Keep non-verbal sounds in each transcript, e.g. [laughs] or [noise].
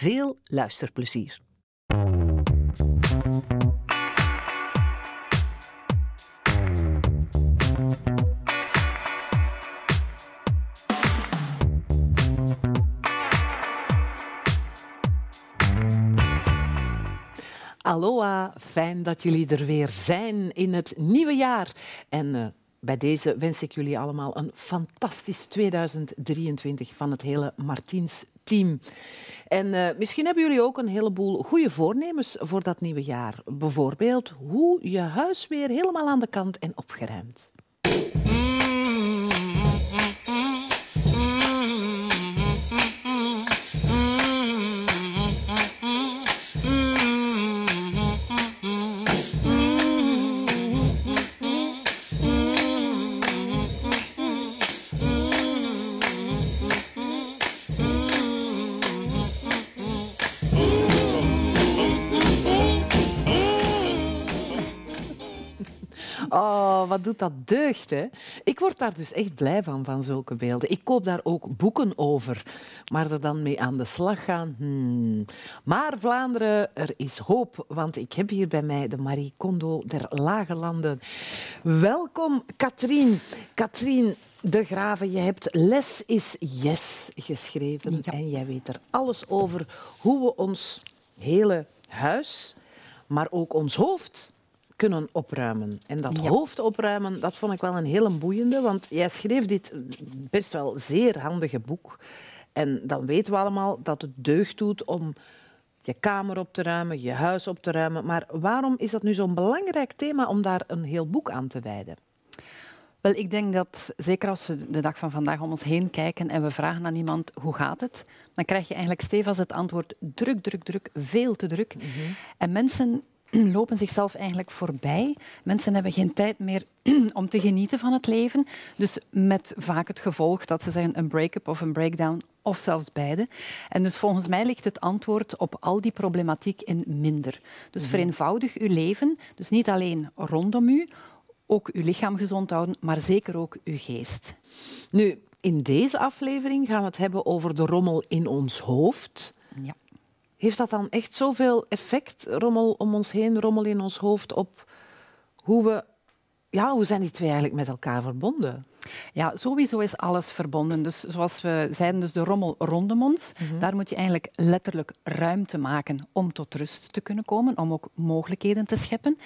Veel luisterplezier. Aloha, fijn dat jullie er weer zijn in het nieuwe jaar. En uh, bij deze wens ik jullie allemaal een fantastisch 2023 van het hele Martiens team. En uh, misschien hebben jullie ook een heleboel goede voornemens voor dat nieuwe jaar. Bijvoorbeeld hoe je huis weer helemaal aan de kant en opgeruimd. Oh, wat doet dat deugd, hè? Ik word daar dus echt blij van, van zulke beelden. Ik koop daar ook boeken over. Maar er dan mee aan de slag gaan, hmm. Maar Vlaanderen, er is hoop, want ik heb hier bij mij de Marie Kondo der Lage Landen. Welkom, Katrien. Katrien, de Graven, je hebt Les is Yes geschreven. En jij weet er alles over hoe we ons hele huis, maar ook ons hoofd kunnen opruimen. En dat hoofd opruimen, dat vond ik wel een hele boeiende, want jij schreef dit best wel zeer handige boek. En dan weten we allemaal dat het deugd doet om je kamer op te ruimen, je huis op te ruimen. Maar waarom is dat nu zo'n belangrijk thema om daar een heel boek aan te wijden? Wel, ik denk dat zeker als we de dag van vandaag om ons heen kijken en we vragen aan iemand hoe gaat het, dan krijg je eigenlijk stevig het antwoord druk, druk, druk, veel te druk. Mhm. En mensen [clears throat] lopen zichzelf eigenlijk voorbij. Mensen hebben geen tijd meer [clears throat] om te genieten van het leven. Dus met vaak het gevolg dat ze zeggen een break-up of een breakdown of zelfs beide. En dus volgens mij ligt het antwoord op al die problematiek in minder. Dus mhm. vereenvoudig uw leven, dus niet alleen rondom u, ook uw lichaam gezond houden, maar zeker ook uw geest. Nu, in deze aflevering gaan we het hebben over de rommel in ons hoofd. Ja. Heeft dat dan echt zoveel effect, rommel om ons heen, rommel in ons hoofd, op hoe we... Ja, hoe zijn die twee eigenlijk met elkaar verbonden? Ja, sowieso is alles verbonden. Dus zoals we zeiden, dus de rommel rondom ons, mhm. daar moet je eigenlijk letterlijk ruimte maken om tot rust te kunnen komen, om ook mogelijkheden te scheppen.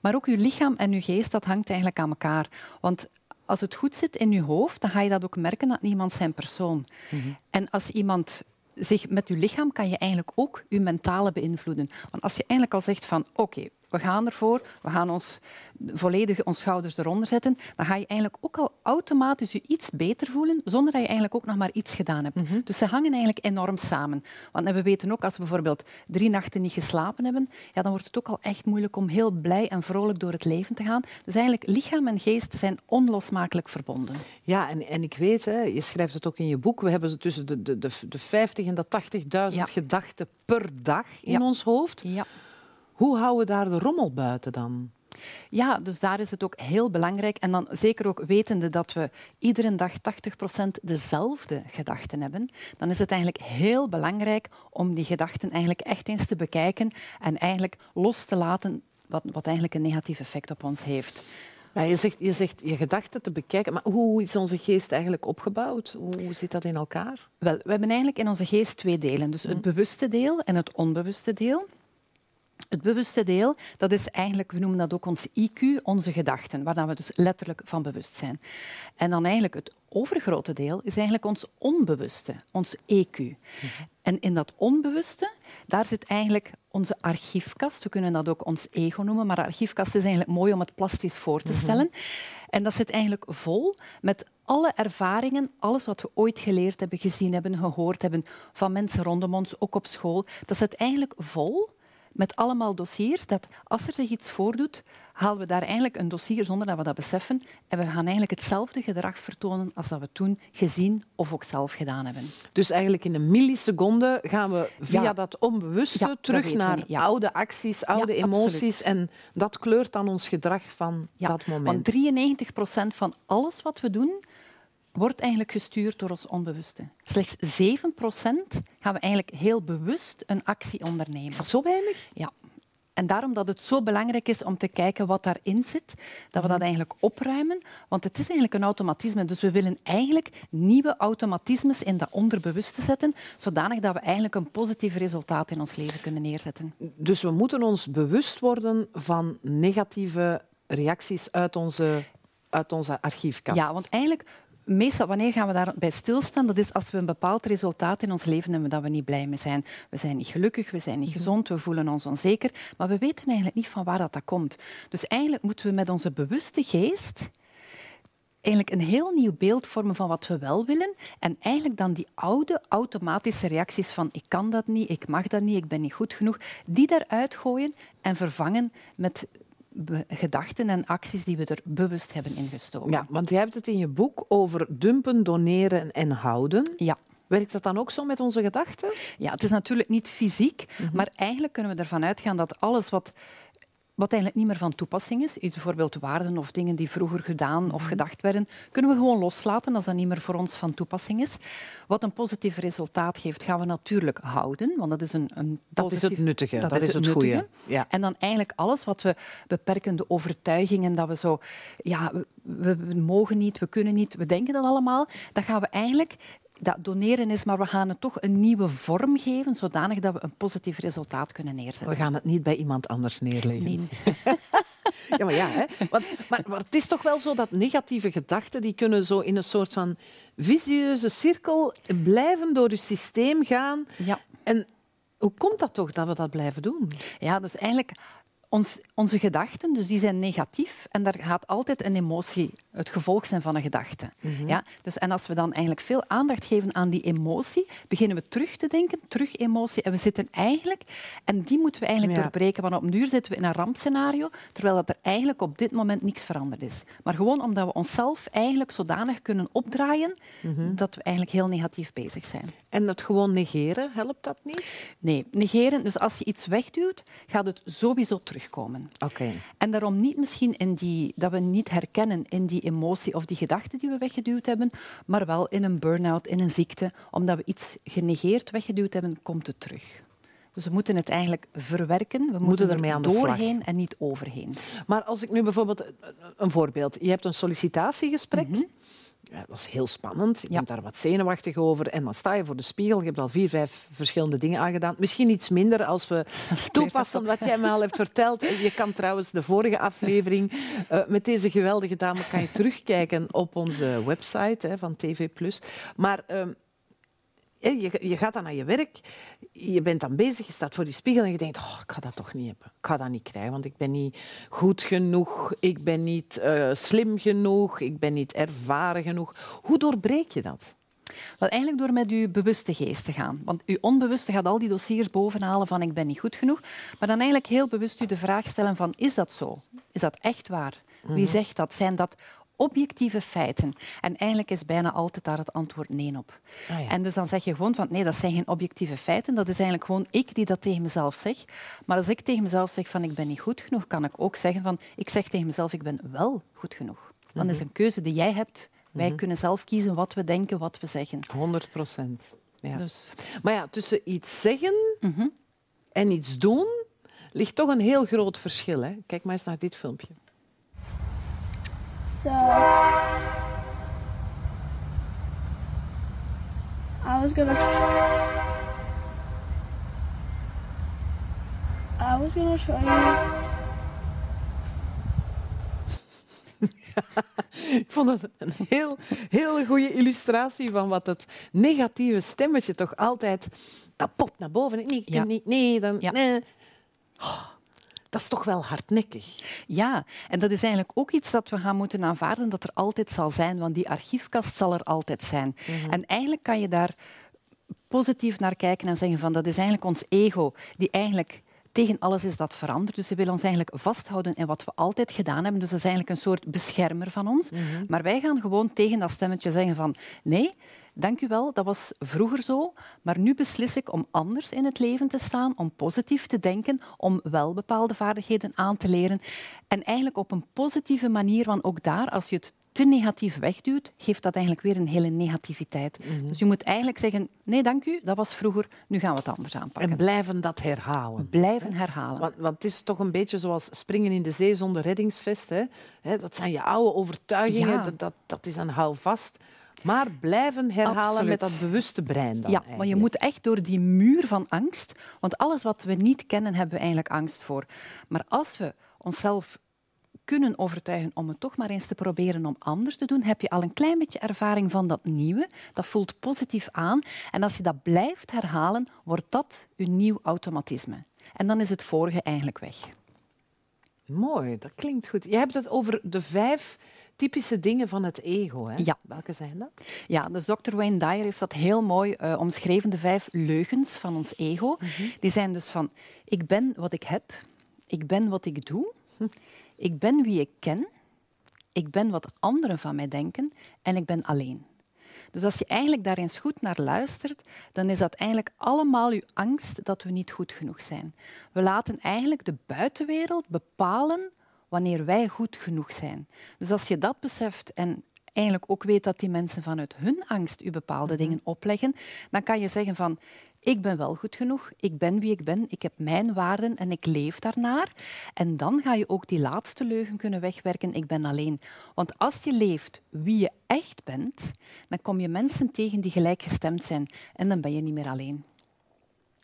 Maar ook je lichaam en je geest, dat hangt eigenlijk aan elkaar. Want als het goed zit in je hoofd, dan ga je dat ook merken aan iemand zijn persoon. Mhm. En als iemand zich met je lichaam kan je eigenlijk ook je mentale beïnvloeden. Want als je eigenlijk al zegt van oké, we gaan ervoor, we gaan ons volledig ons schouders eronder zetten, dan ga je eigenlijk ook al automatisch je iets beter voelen, zonder dat je eigenlijk ook nog maar iets gedaan hebt. Mhm. Dus ze hangen eigenlijk enorm samen. Want we weten ook, als we bijvoorbeeld drie nachten niet geslapen hebben, ja, dan wordt het ook al echt moeilijk om heel blij en vrolijk door het leven te gaan. Dus eigenlijk lichaam en geest zijn onlosmakelijk verbonden. Ja, en, en ik weet, hè, je schrijft het ook in je boek, we hebben tussen de, de, de, de 50 en de 80.000 gedachten per dag in ons hoofd. Ja. Hoe houden we daar de rommel buiten dan? Ja, dus daar is het ook heel belangrijk. En dan zeker ook wetende dat we iedere dag 80% dezelfde gedachten hebben, dan is het eigenlijk heel belangrijk om die gedachten eigenlijk echt eens te bekijken en eigenlijk los te laten wat, wat eigenlijk een negatief effect op ons heeft. Ja, je, zegt, je zegt je gedachten te bekijken, maar hoe is onze geest eigenlijk opgebouwd? Hoe zit dat in elkaar? Wel, we hebben eigenlijk in onze geest twee delen. Dus het hm. bewuste deel en het onbewuste deel. Het bewuste deel, dat is eigenlijk, we noemen dat ook ons IQ, onze gedachten, waar we dus letterlijk van bewust zijn. En dan eigenlijk het overgrote deel is eigenlijk ons onbewuste, ons EQ. En in dat onbewuste, daar zit eigenlijk onze archiefkast. We kunnen dat ook ons ego noemen, maar archiefkast is eigenlijk mooi om het plastisch voor te mhm. stellen. En dat zit eigenlijk vol met alle ervaringen, alles wat we ooit geleerd hebben, gezien hebben, gehoord hebben van mensen rondom ons, ook op school, dat zit eigenlijk vol met allemaal dossiers dat als er zich iets voordoet, halen we daar eigenlijk een dossier zonder dat we dat beseffen. En we gaan eigenlijk hetzelfde gedrag vertonen als dat we toen gezien of ook zelf gedaan hebben. Dus eigenlijk in een milliseconde gaan we via dat onbewuste terug naar oude acties, oude emoties. En dat kleurt dan ons gedrag van dat moment. Want 93 procent van alles wat we doen, wordt eigenlijk gestuurd door ons onbewuste. Slechts 7% gaan we eigenlijk heel bewust een actie ondernemen. Is dat zo weinig? Ja. En daarom dat het zo belangrijk is om te kijken wat daarin zit, dat we dat mhm. eigenlijk opruimen. Want het is eigenlijk een automatisme. Dus we willen eigenlijk nieuwe automatismes in dat onderbewuste zetten, zodanig dat we eigenlijk een positief resultaat in ons leven kunnen neerzetten. Dus we moeten ons bewust worden van negatieve reacties uit onze, uit onze archiefkast. Ja, want eigenlijk meestal, wanneer gaan we daarbij stilstaan? Dat is als we een bepaald resultaat in ons leven hebben dat we niet blij mee zijn. We zijn niet gelukkig, we zijn niet mhm. gezond, we voelen ons onzeker, maar we weten eigenlijk niet van waar dat, dat komt. Dus eigenlijk moeten we met onze bewuste geest eigenlijk een heel nieuw beeld vormen van wat we wel willen en eigenlijk dan die oude automatische reacties van ik kan dat niet, ik mag dat niet, ik ben niet goed genoeg, die eruit gooien en vervangen met gedachten en acties die we er bewust hebben ingestoken. Ja, want je hebt het in je boek over dumpen, doneren en houden. Ja. Werkt dat dan ook zo met onze gedachten? Ja, het is natuurlijk niet fysiek, mhm. maar eigenlijk kunnen we ervan uitgaan dat alles wat wat eigenlijk niet meer van toepassing is, is bijvoorbeeld waarden of dingen die vroeger gedaan of mhm. gedacht werden, kunnen we gewoon loslaten als dat niet meer voor ons van toepassing is. Wat een positief resultaat geeft, gaan we natuurlijk houden, want dat is een, een Dat is het nuttige, dat, is, het, goede. Ja. En dan eigenlijk alles wat we beperkende overtuigingen, dat we zo, ja, we, we mogen niet, we kunnen niet, we denken dat allemaal, dat gaan we eigenlijk dat doneren is, maar we gaan het toch een nieuwe vorm geven, zodanig dat we een positief resultaat kunnen neerzetten. We gaan het niet bij iemand anders neerleggen. Nee. [laughs] ja, maar ja, hè? Want, maar, maar, het is toch wel zo dat negatieve gedachten, die kunnen zo in een soort van visieuze cirkel blijven door je systeem gaan. Ja. En hoe komt dat toch dat we dat blijven doen? Ja, dus eigenlijk ons, onze gedachten, dus die zijn negatief en daar gaat altijd een emotie het gevolg zijn van een gedachte. Mhm. ja? dus, en als we dan eigenlijk veel aandacht geven aan die emotie, beginnen we terug te denken, terug emotie, en we zitten eigenlijk, en die moeten we eigenlijk doorbreken, want op duur zitten we in een rampscenario, terwijl dat er eigenlijk op dit moment niks veranderd is. Maar gewoon omdat we onszelf eigenlijk zodanig kunnen opdraaien mhm. dat we eigenlijk heel negatief bezig zijn. En het gewoon negeren, helpt dat niet? Nee, negeren, dus als je iets wegduwt, gaat het sowieso terugkomen. Oké. En daarom niet misschien in die, dat we niet herkennen in die emotie of die gedachte die we weggeduwd hebben, maar wel in een burn-out, in een ziekte. Omdat we iets genegeerd weggeduwd hebben, komt het terug. Dus we moeten het eigenlijk verwerken. We moeten, er aan doorheen en niet overheen. Maar als ik nu bijvoorbeeld een voorbeeld. Je hebt een sollicitatiegesprek. Mhm. Ja, dat was heel spannend. Je bent daar wat zenuwachtig over. En dan sta je voor de spiegel. Je hebt al vier, vijf verschillende dingen aangedaan. Misschien iets minder als we [laughs] toepassen wat jij me al hebt verteld. Je kan trouwens de vorige aflevering uh, met deze geweldige dame kan je terugkijken op onze website hè, van TV+. Maar... Uh, je, je, gaat dan naar je werk, je bent dan bezig, je staat voor die spiegel en je denkt, oh, ik ga dat toch niet hebben. Ik ga dat niet krijgen, want ik ben niet goed genoeg, ik ben niet uh, slim genoeg, ik ben niet ervaren genoeg. Hoe doorbreek je dat? Wel, eigenlijk door met je bewuste geest te gaan. Want je onbewuste gaat al die dossiers bovenhalen van ik ben niet goed genoeg. Maar dan eigenlijk heel bewust u de vraag stellen van is dat zo? Is dat echt waar? Wie mhm. zegt dat? Zijn dat objectieve feiten. En eigenlijk is bijna altijd daar het antwoord nee op. Ah, ja. En dus dan zeg je gewoon van nee, dat zijn geen objectieve feiten. Dat is eigenlijk gewoon ik die dat tegen mezelf zeg. Maar als ik tegen mezelf zeg van ik ben niet goed genoeg, kan ik ook zeggen van ik zeg tegen mezelf ik ben wel goed genoeg. Dat is mhm. een keuze die jij hebt. Wij mhm. kunnen zelf kiezen wat we denken, wat we zeggen. 100 procent. Ja. Dus. Maar ja, tussen iets zeggen mhm. en iets doen ligt toch een heel groot verschil. Hè? Kijk maar eens naar dit filmpje. So I was gonna I was gonna show you. [laughs] Ik vond het een heel, heel goede illustratie van wat het negatieve stemmetje toch altijd... Dat popt naar boven. Nee, ja. nee, nee, dan... Ja. Nee. Oh, dat is toch wel hardnekkig. Ja, en dat is eigenlijk ook iets dat we gaan moeten aanvaarden dat er altijd zal zijn, want die archiefkast zal er altijd zijn. Mhm. En eigenlijk kan je daar positief naar kijken en zeggen van dat is eigenlijk ons ego die eigenlijk tegen alles is dat veranderd. Dus ze willen ons eigenlijk vasthouden in wat we altijd gedaan hebben. Dus dat is eigenlijk een soort beschermer van ons. Mhm. Maar wij gaan gewoon tegen dat stemmetje zeggen van nee, dank u wel, dat was vroeger zo, maar nu beslis ik om anders in het leven te staan, om positief te denken, om wel bepaalde vaardigheden aan te leren. En eigenlijk op een positieve manier, want ook daar, als je het te negatief wegduwt, geeft dat eigenlijk weer een hele negativiteit. Mhm. Dus je moet eigenlijk zeggen, nee dank u, dat was vroeger, nu gaan we het anders aanpakken. En blijven dat herhalen. Blijven herhalen. Want, want het is toch een beetje zoals springen in de zee zonder reddingsvest. Hè? Dat zijn je oude overtuigingen, Ja. dat, dat, dat is een houvast. Maar blijven herhalen Absoluut. met dat bewuste brein dan ja, maar je moet echt door die muur van angst, want alles wat we niet kennen, hebben we eigenlijk angst voor. Maar als we onszelf kunnen overtuigen om het toch maar eens te proberen om anders te doen, heb je al een klein beetje ervaring van dat nieuwe. Dat voelt positief aan. En als je dat blijft herhalen, wordt dat je nieuw automatisme. En dan is het vorige eigenlijk weg. Mooi, dat klinkt goed. Je hebt het over de vijf typische dingen van het ego. Hè? Ja. Welke zijn dat? Ja, dus Dr. Wayne Dyer heeft dat heel mooi eh, omschreven, de vijf leugens van ons ego. Die zijn dus van, ik ben wat ik heb, ik ben wat ik doe, ik ben wie ik ken, ik ben wat anderen van mij denken en ik ben alleen. Dus als je eigenlijk daar eens goed naar luistert, dan is dat eigenlijk allemaal uw angst dat we niet goed genoeg zijn. We laten eigenlijk de buitenwereld bepalen wanneer wij goed genoeg zijn. Dus als je dat beseft en eigenlijk ook weet dat die mensen vanuit hun angst u bepaalde dingen opleggen, dan kan je zeggen van ik ben wel goed genoeg, ik ben wie ik ben, ik heb mijn waarden en ik leef daarnaar. En dan ga je ook die laatste leugen kunnen wegwerken, ik ben alleen. Want als je leeft wie je echt bent, dan kom je mensen tegen die gelijkgestemd zijn en dan ben je niet meer alleen.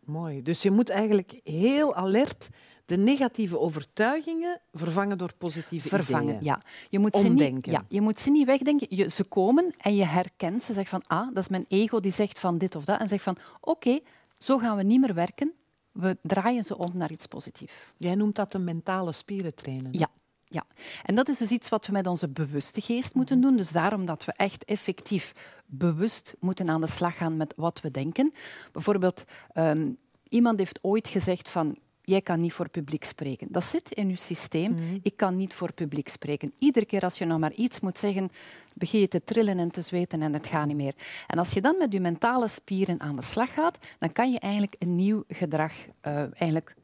Mooi. Dus je moet eigenlijk heel alert de negatieve overtuigingen vervangen door positieve vervangen. ideeën. Ja. Je, moet ze niet, ja, je moet ze niet wegdenken. Je, ze komen en je herkent ze. Zegt van, ah, dat is mijn ego die zegt van dit of dat. En zegt van, oké, zo gaan we niet meer werken. We draaien ze om naar iets positiefs. Jij noemt dat de mentale spieren trainen. Ja. Ja, en dat is dus iets wat we met onze bewuste geest moeten doen. Dus daarom dat we echt effectief bewust moeten aan de slag gaan met wat we denken. Bijvoorbeeld, ehm, iemand heeft ooit gezegd van jij kan niet voor publiek spreken. Dat zit in je systeem. Ik kan niet voor publiek spreken. Iedere keer als je nog maar iets moet zeggen, begin je te trillen en te zweten en het gaat niet meer. En als je dan met je mentale spieren aan de slag gaat, dan kan je eigenlijk een nieuw gedrag eh, eigenlijk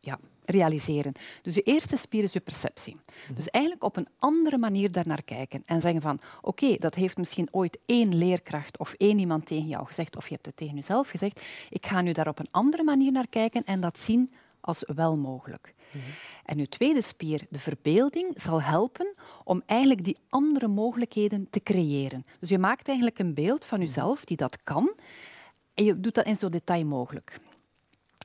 ja, realiseren. Dus je eerste spier is je perceptie. Dus eigenlijk op een andere manier daarnaar kijken en zeggen van oké, dat heeft misschien ooit één leerkracht of één iemand tegen jou gezegd of je hebt het tegen jezelf gezegd. Ik ga nu daar op een andere manier naar kijken en dat zien als wel mogelijk. En uw tweede spier, de verbeelding, zal helpen om eigenlijk die andere mogelijkheden te creëren. Dus je maakt eigenlijk een beeld van jezelf die dat kan en je doet dat in zo detail mogelijk.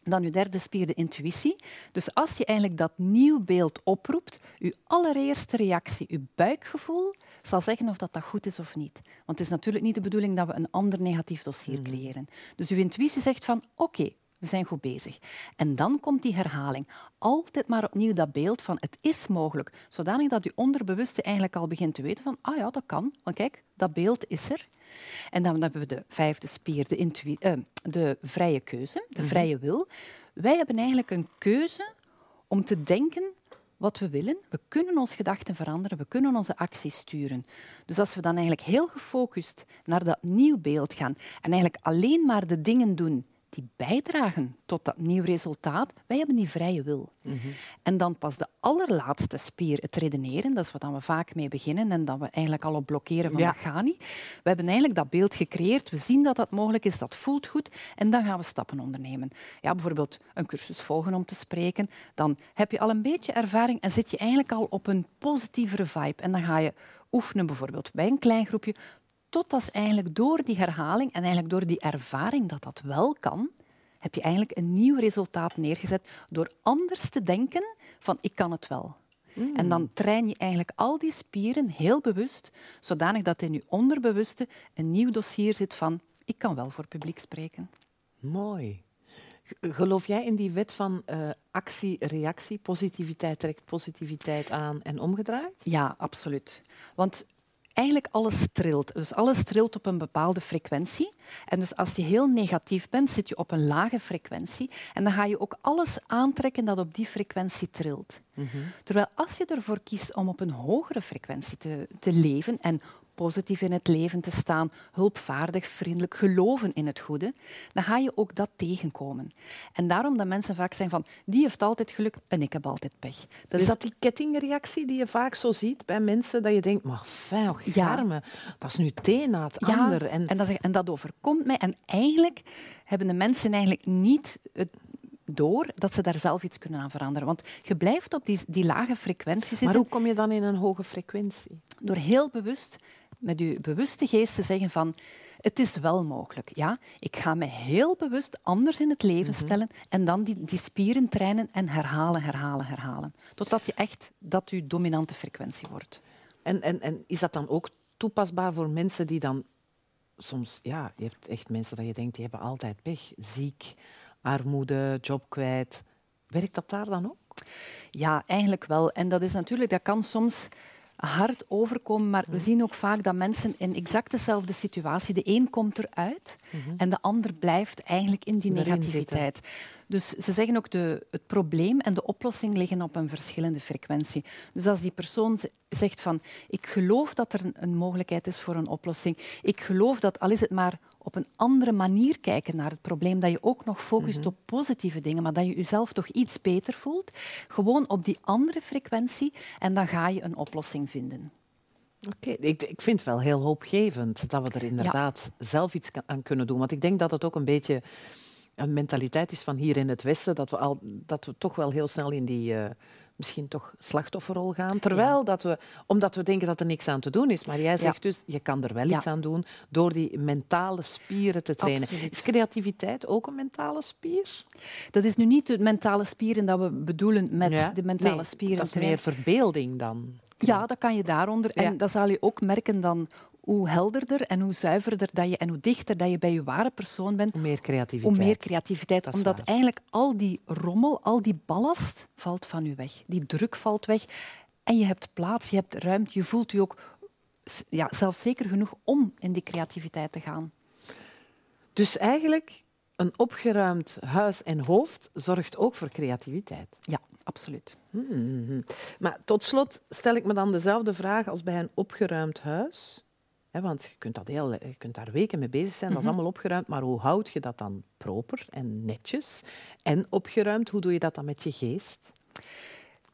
Dan uw derde spier, de intuïtie. Dus als je eigenlijk dat nieuw beeld oproept, uw allereerste reactie, uw buikgevoel, zal zeggen of dat, dat goed is of niet. Want het is natuurlijk niet de bedoeling dat we een ander negatief dossier creëren. Dus uw intuïtie zegt van, oké, we zijn goed bezig. En dan komt die herhaling. Altijd maar opnieuw dat beeld van het is mogelijk. Zodanig dat je onderbewuste eigenlijk al begint te weten van, ah ja, dat kan. Want kijk, dat beeld is er. En dan hebben we de vijfde spier, de, eh, de vrije keuze, de vrije wil. Wij hebben eigenlijk een keuze om te denken wat we willen. We kunnen onze gedachten veranderen, we kunnen onze acties sturen. Dus als we dan eigenlijk heel gefocust naar dat nieuw beeld gaan en eigenlijk alleen maar de dingen doen die bijdragen tot dat nieuw resultaat, wij hebben die vrije wil. En dan pas de allerlaatste spier, het redeneren, dat is wat we vaak mee beginnen en dat we eigenlijk al op blokkeren van Ja. dat gaat niet. We hebben eigenlijk dat beeld gecreëerd, we zien dat dat mogelijk is, dat voelt goed en dan gaan we stappen ondernemen. Ja, bijvoorbeeld een cursus volgen om te spreken, dan heb je al een beetje ervaring en zit je eigenlijk al op een positievere vibe en dan ga je oefenen bijvoorbeeld bij een klein groepje tot als eigenlijk door die herhaling en eigenlijk door die ervaring dat dat wel kan, heb je eigenlijk een nieuw resultaat neergezet door anders te denken van ik kan het wel. En dan train je eigenlijk al die spieren heel bewust, zodanig dat in je onderbewuste een nieuw dossier zit van ik kan wel voor publiek spreken. Mooi. Geloof jij in die wet van uh, actie-reactie? Positiviteit trekt positiviteit aan en omgedraaid? Ja, absoluut. Want eigenlijk alles trilt. Dus alles trilt op een bepaalde frequentie. En dus als je heel negatief bent, zit je op een lage frequentie. En dan ga je ook alles aantrekken dat op die frequentie trilt. Mhm. Terwijl als je ervoor kiest om op een hogere frequentie te, te leven en positief in het leven te staan, hulpvaardig, vriendelijk, geloven in het goede, dan ga je ook dat tegenkomen. En daarom dat mensen vaak zijn van, die heeft altijd geluk en ik heb altijd pech. Dat is, dat die kettingreactie die je vaak zo ziet bij mensen, dat je denkt, maar fijn, garme, dat is nu het na het ja, ander. En, en, dat, en dat overkomt mij. En eigenlijk hebben de mensen eigenlijk niet het door dat ze daar zelf iets kunnen aan veranderen. Want je blijft op die, die lage frequentie zitten. Maar hoe kom je dan in een hoge frequentie? Door heel bewust met je bewuste geest te zeggen van het is wel mogelijk. Ja? Ik ga me heel bewust anders in het leven mhm. stellen en dan die, die spieren trainen en herhalen, herhalen, herhalen. Totdat je echt dat je dominante frequentie wordt. En, en, en is dat dan ook toepasbaar voor mensen die dan soms, ja, je hebt echt mensen dat je denkt, die hebben altijd pech. Ziek, armoede, job kwijt. Werkt dat daar dan ook? Ja, eigenlijk wel. En dat is natuurlijk, dat kan soms hard overkomen, maar we zien ook vaak dat mensen in exact dezelfde situatie, de een komt eruit mhm. en de ander blijft eigenlijk in die negativiteit. Dus ze zeggen ook de, het probleem en de oplossing liggen op een verschillende frequentie. Dus als die persoon zegt van ik geloof dat er een, mogelijkheid is voor een oplossing, ik geloof dat al is het maar op een andere manier kijken naar het probleem, dat je ook nog focust mhm. op positieve dingen, maar dat je jezelf toch iets beter voelt, gewoon op die andere frequentie en dan ga je een oplossing vinden. Oké, ik, ik, vind het wel heel hoopgevend dat we er inderdaad zelf iets aan kunnen doen. Want ik denk dat het ook een beetje een mentaliteit is van hier in het Westen, dat we, al, dat we toch wel heel snel in die uh, misschien toch slachtofferrol gaan. Terwijl dat we, omdat we denken dat er niks aan te doen is. Maar jij zegt dus, je kan er wel iets aan doen door die mentale spieren te trainen. Is creativiteit ook een mentale spier? Dat is nu niet de mentale spieren dat we bedoelen met de mentale spieren. Dat is meer verbeelding dan. Ja, dat kan je daaronder. En dat zal je ook merken dan hoe helderder en hoe zuiverder dat je en hoe dichter dat je bij je ware persoon bent, hoe meer creativiteit. Hoe meer creativiteit. Omdat eigenlijk al die rommel, al die ballast valt van je weg. Die druk valt weg. En je hebt plaats, je hebt ruimte, je voelt je ook ja, zelfzeker genoeg om in die creativiteit te gaan. Dus eigenlijk een opgeruimd huis en hoofd zorgt ook voor creativiteit. Ja, absoluut. Hmm. Maar tot slot stel ik me dan dezelfde vraag als bij een opgeruimd huis want je kunt, dat heel, je kunt daar weken mee bezig zijn, dat is mhm. allemaal opgeruimd, maar hoe houd je dat dan proper en netjes en opgeruimd? Hoe doe je dat dan met je geest?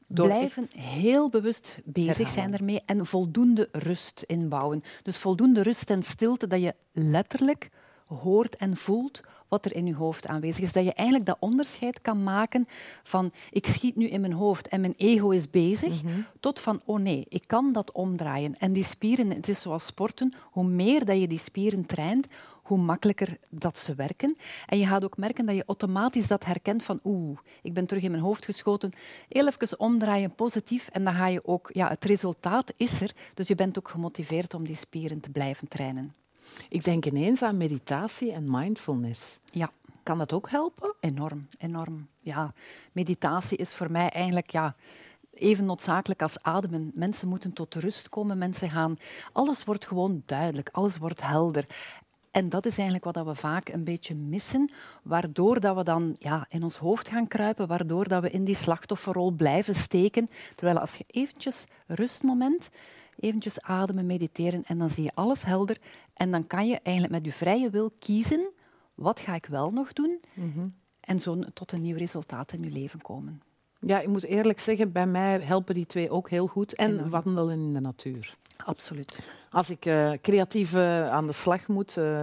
Door Blijven heel bewust bezig zijn ermee en voldoende rust inbouwen. Dus voldoende rust en stilte dat je letterlijk hoort en voelt wat er in je hoofd aanwezig is. Dat je eigenlijk dat onderscheid kan maken van ik schiet nu in mijn hoofd en mijn ego is bezig, mhm. tot van oh nee, ik kan dat omdraaien. En die spieren, het is zoals sporten, hoe meer dat je die spieren traint, hoe makkelijker dat ze werken. En je gaat ook merken dat je automatisch dat herkent van oeh, ik ben terug in mijn hoofd geschoten. Heel even omdraaien, positief. En dan ga je ook, ja, het resultaat is er. Dus je bent ook gemotiveerd om die spieren te blijven trainen. Ik denk ineens aan meditatie en mindfulness. Ja. Kan dat ook helpen? Enorm, enorm. Ja, meditatie is voor mij eigenlijk ja, even noodzakelijk als ademen. Mensen moeten tot rust komen, mensen gaan... Alles wordt gewoon duidelijk, alles wordt helder. En dat is eigenlijk wat we vaak een beetje missen, waardoor dat we dan ja, in ons hoofd gaan kruipen, waardoor dat we in die slachtofferrol blijven steken. Terwijl als je eventjes rustmoment, eventjes ademen, mediteren en dan zie je alles helder. En dan kan je eigenlijk met je vrije wil kiezen, wat ga ik wel nog doen? Mm En zo tot een nieuw resultaat in je leven komen. Ja, ik moet eerlijk zeggen, bij mij helpen die twee ook heel goed. En wandelen in de natuur. Absoluut. Als ik uh, creatief uh, aan de slag moet uh,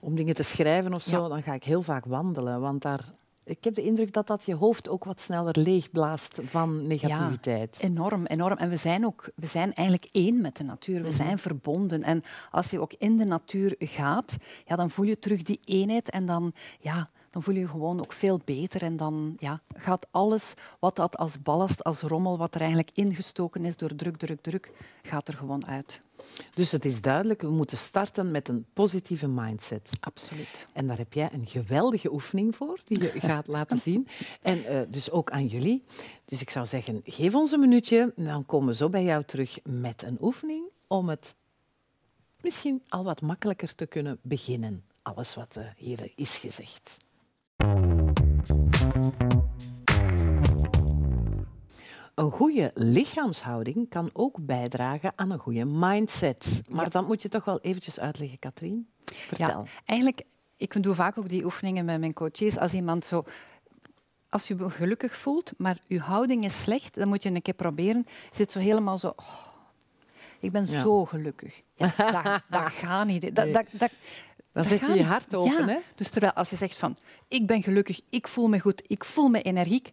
om dingen te schrijven of zo, dan ga ik heel vaak wandelen. Want daar ik heb de indruk dat dat je hoofd ook wat sneller leegblaast van negativiteit. Ja, enorm, enorm. En we zijn, ook, we zijn eigenlijk één met de natuur. We mhm. zijn verbonden. En als je ook in de natuur gaat, ja, dan voel je terug die eenheid en dan, ja, dan voel je je gewoon ook veel beter. En dan ja, gaat alles wat dat als ballast, als rommel, wat er eigenlijk ingestoken is door druk, druk, druk, gaat er gewoon uit. Dus het is duidelijk, we moeten starten met een positieve mindset. Absoluut. En daar heb jij een geweldige oefening voor, die je [laughs] gaat laten zien. En uh, dus ook aan jullie. Dus ik zou zeggen, geef ons een minuutje, en dan komen we zo bij jou terug met een oefening om het misschien al wat makkelijker te kunnen beginnen. Alles wat uh, hier is gezegd. Een goede lichaamshouding kan ook bijdragen aan een goede mindset. Maar ja. dat moet je toch wel eventjes uitleggen, Katrien. Vertel. Ja, eigenlijk, ik doe vaak ook die oefeningen met mijn coaches. Als iemand zo als je je gelukkig voelt, maar je houding is slecht, dan moet je een keer proberen. Je zit zo helemaal zo. Oh, ik ben ja. zo gelukkig. Ja, dat, dat [laughs] gaat niet. Dat, dat, Dan zet je je hart open, ja. hè? Dus terwijl als je zegt van, ik ben gelukkig, ik voel me goed, ik voel me energiek,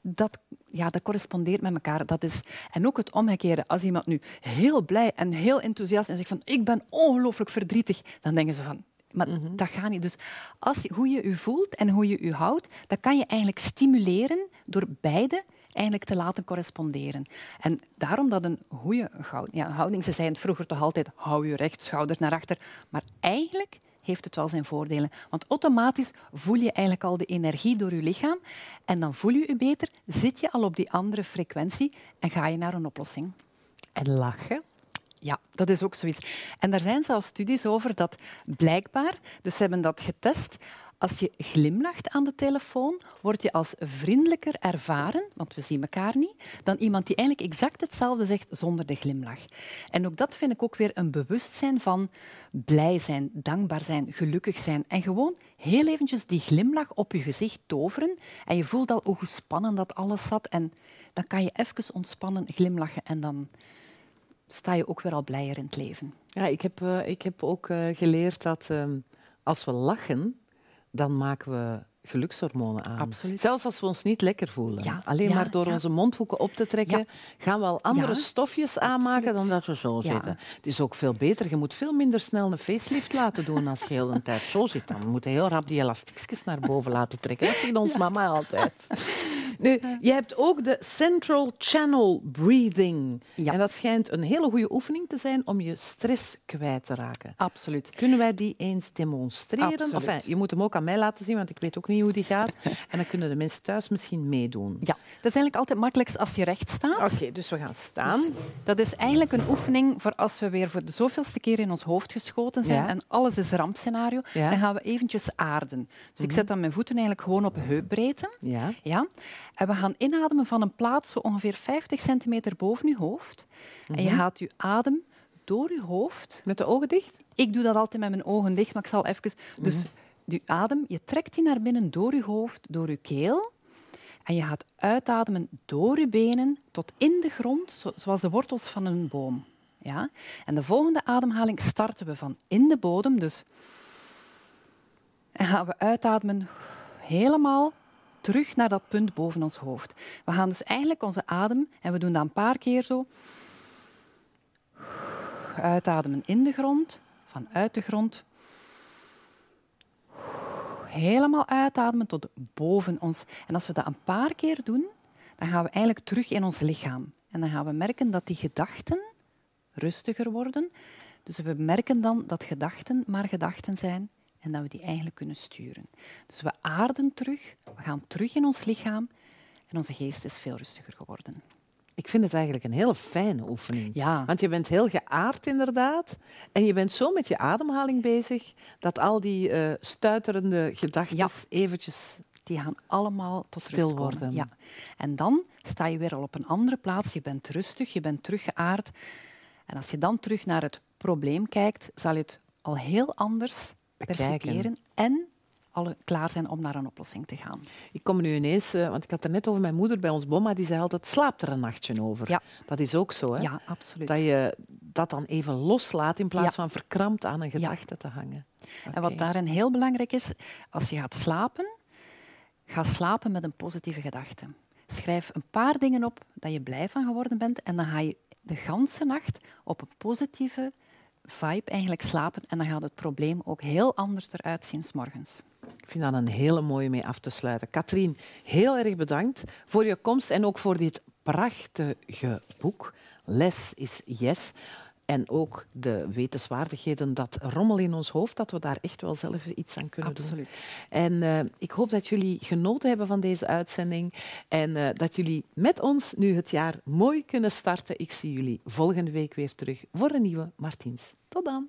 dat, ja, dat correspondeert met elkaar. Dat is, en ook het omgekeerde. Als iemand nu heel blij en heel enthousiast en zegt van, ik ben ongelooflijk verdrietig, dan denken ze van, maar Mhm. dat gaat niet. Dus als, hoe je je voelt en hoe je je houdt, dat kan je eigenlijk stimuleren door beide eigenlijk te laten corresponderen. En daarom dat een goede houding... Ja, houding, ze zeiden vroeger toch altijd, hou je recht, schouder naar achter. Maar eigenlijk heeft het wel zijn voordelen. Want automatisch voel je eigenlijk al de energie door je lichaam en dan voel je je beter, zit je al op die andere frequentie en ga je naar een oplossing. En lachen. Ja, dat is ook zoiets. En daar zijn zelfs studies over dat blijkbaar, dus ze hebben dat getest, als je glimlacht aan de telefoon, word je als vriendelijker ervaren, want we zien elkaar niet, dan iemand die eigenlijk exact hetzelfde zegt zonder de glimlach. En ook dat vind ik ook weer een bewustzijn van blij zijn, dankbaar zijn, gelukkig zijn. En gewoon heel eventjes die glimlach op je gezicht toveren en je voelt al hoe gespannen dat alles zat. En dan kan je even ontspannen, glimlachen en dan sta je ook weer al blijer in het leven. Ja, ik heb, eh, ik heb ook eh, geleerd dat ehm, als we lachen, dan maken we gelukshormonen aan. Absoluut. Zelfs als we ons niet lekker voelen. Ja, Alleen ja, maar door ja. onze mondhoeken op te trekken, gaan we al andere stofjes aanmaken dan dat we zo zitten. Het is ook veel beter. Je moet veel minder snel een facelift laten doen als je heel de tijd zo zit. Dan moet je heel rap die elastiekjes naar boven laten trekken. Dat zegt ons mama altijd. Nu, je hebt ook de Central Channel Breathing. Ja. En dat schijnt een hele goede oefening te zijn om je stress kwijt te raken. Absoluut. Kunnen wij die eens demonstreren? Absoluut. Enfin, je moet hem ook aan mij laten zien, want ik weet ook niet hoe die gaat. [laughs] En dan kunnen de mensen thuis misschien meedoen. Ja, dat is eigenlijk altijd makkelijkst als je recht staat. Oké, dus we gaan staan. Dat is eigenlijk een oefening voor als we weer voor de zoveelste keer in ons hoofd geschoten zijn Ja. en alles is rampscenario, Ja. Mhm. dan gaan we eventjes aarden. Dus ik zet dan mijn voeten eigenlijk gewoon op heupbreedte. Ja. Ja. En we gaan inademen van een plaats zo ongeveer 50 centimeter boven je hoofd. En je Mhm. gaat je adem door je hoofd. Met de ogen dicht? Ik doe dat altijd met mijn ogen dicht, maar ik zal even... Dus die adem, je trekt die naar binnen door je hoofd, door je keel. En je gaat uitademen door je benen tot in de grond, zo- zoals de wortels van een boom. Ja? En de volgende ademhaling starten we van in de bodem. Dus en gaan we uitademen helemaal terug naar dat punt boven ons hoofd. We gaan dus eigenlijk onze adem, en we doen dat een paar keer zo, uitademen in de grond, vanuit de grond. Helemaal uitademen tot boven ons. En als we dat een paar keer doen, dan gaan we eigenlijk terug in ons lichaam. En dan gaan we merken dat die gedachten rustiger worden. Dus we merken dan dat gedachten maar gedachten zijn en dat we die eigenlijk kunnen sturen. Dus we aarden terug, we gaan terug in ons lichaam en onze geest is veel rustiger geworden. Ik vind het eigenlijk een hele fijne oefening. Ja. Want je bent heel geaard inderdaad. En je bent zo met je ademhaling bezig dat al die eh, stuiterende gedachten Ja. eventjes... Die gaan allemaal tot Stil rust worden. Ja. En dan sta je weer al op een andere plaats. Je bent rustig, je bent teruggeaard. En als je dan terug naar het probleem kijkt, zal je het al heel anders. Perciperen en al klaar zijn om naar een oplossing te gaan. Ik kom nu ineens, eh, want ik had het net over mijn moeder bij ons bomma, die zei altijd, slaap er een nachtje over. Ja. Dat is ook zo, hè? Ja, absoluut. Dat je dat dan even loslaat in plaats Ja. van verkrampt aan een gedachte te hangen. En wat daarin heel belangrijk is, als je gaat slapen, ga slapen met een positieve gedachte. Schrijf een paar dingen op dat je blij van geworden bent en dan ga je de ganse nacht op een positieve vibe eigenlijk slapen en dan gaat het probleem ook heel anders eruit zien s morgens. Ik vind dat een hele mooie mee af te sluiten. Katrien, heel erg bedankt voor je komst en ook voor dit prachtige boek. Les is yes. En ook de wetenswaardigheden, dat rommel in ons hoofd, dat we daar echt wel zelf iets aan kunnen Absoluut. doen. En uh, ik hoop dat jullie genoten hebben van deze uitzending en uh, dat jullie met ons nu het jaar mooi kunnen starten. Ik zie jullie volgende week weer terug voor een nieuwe Martiens. Tot dan.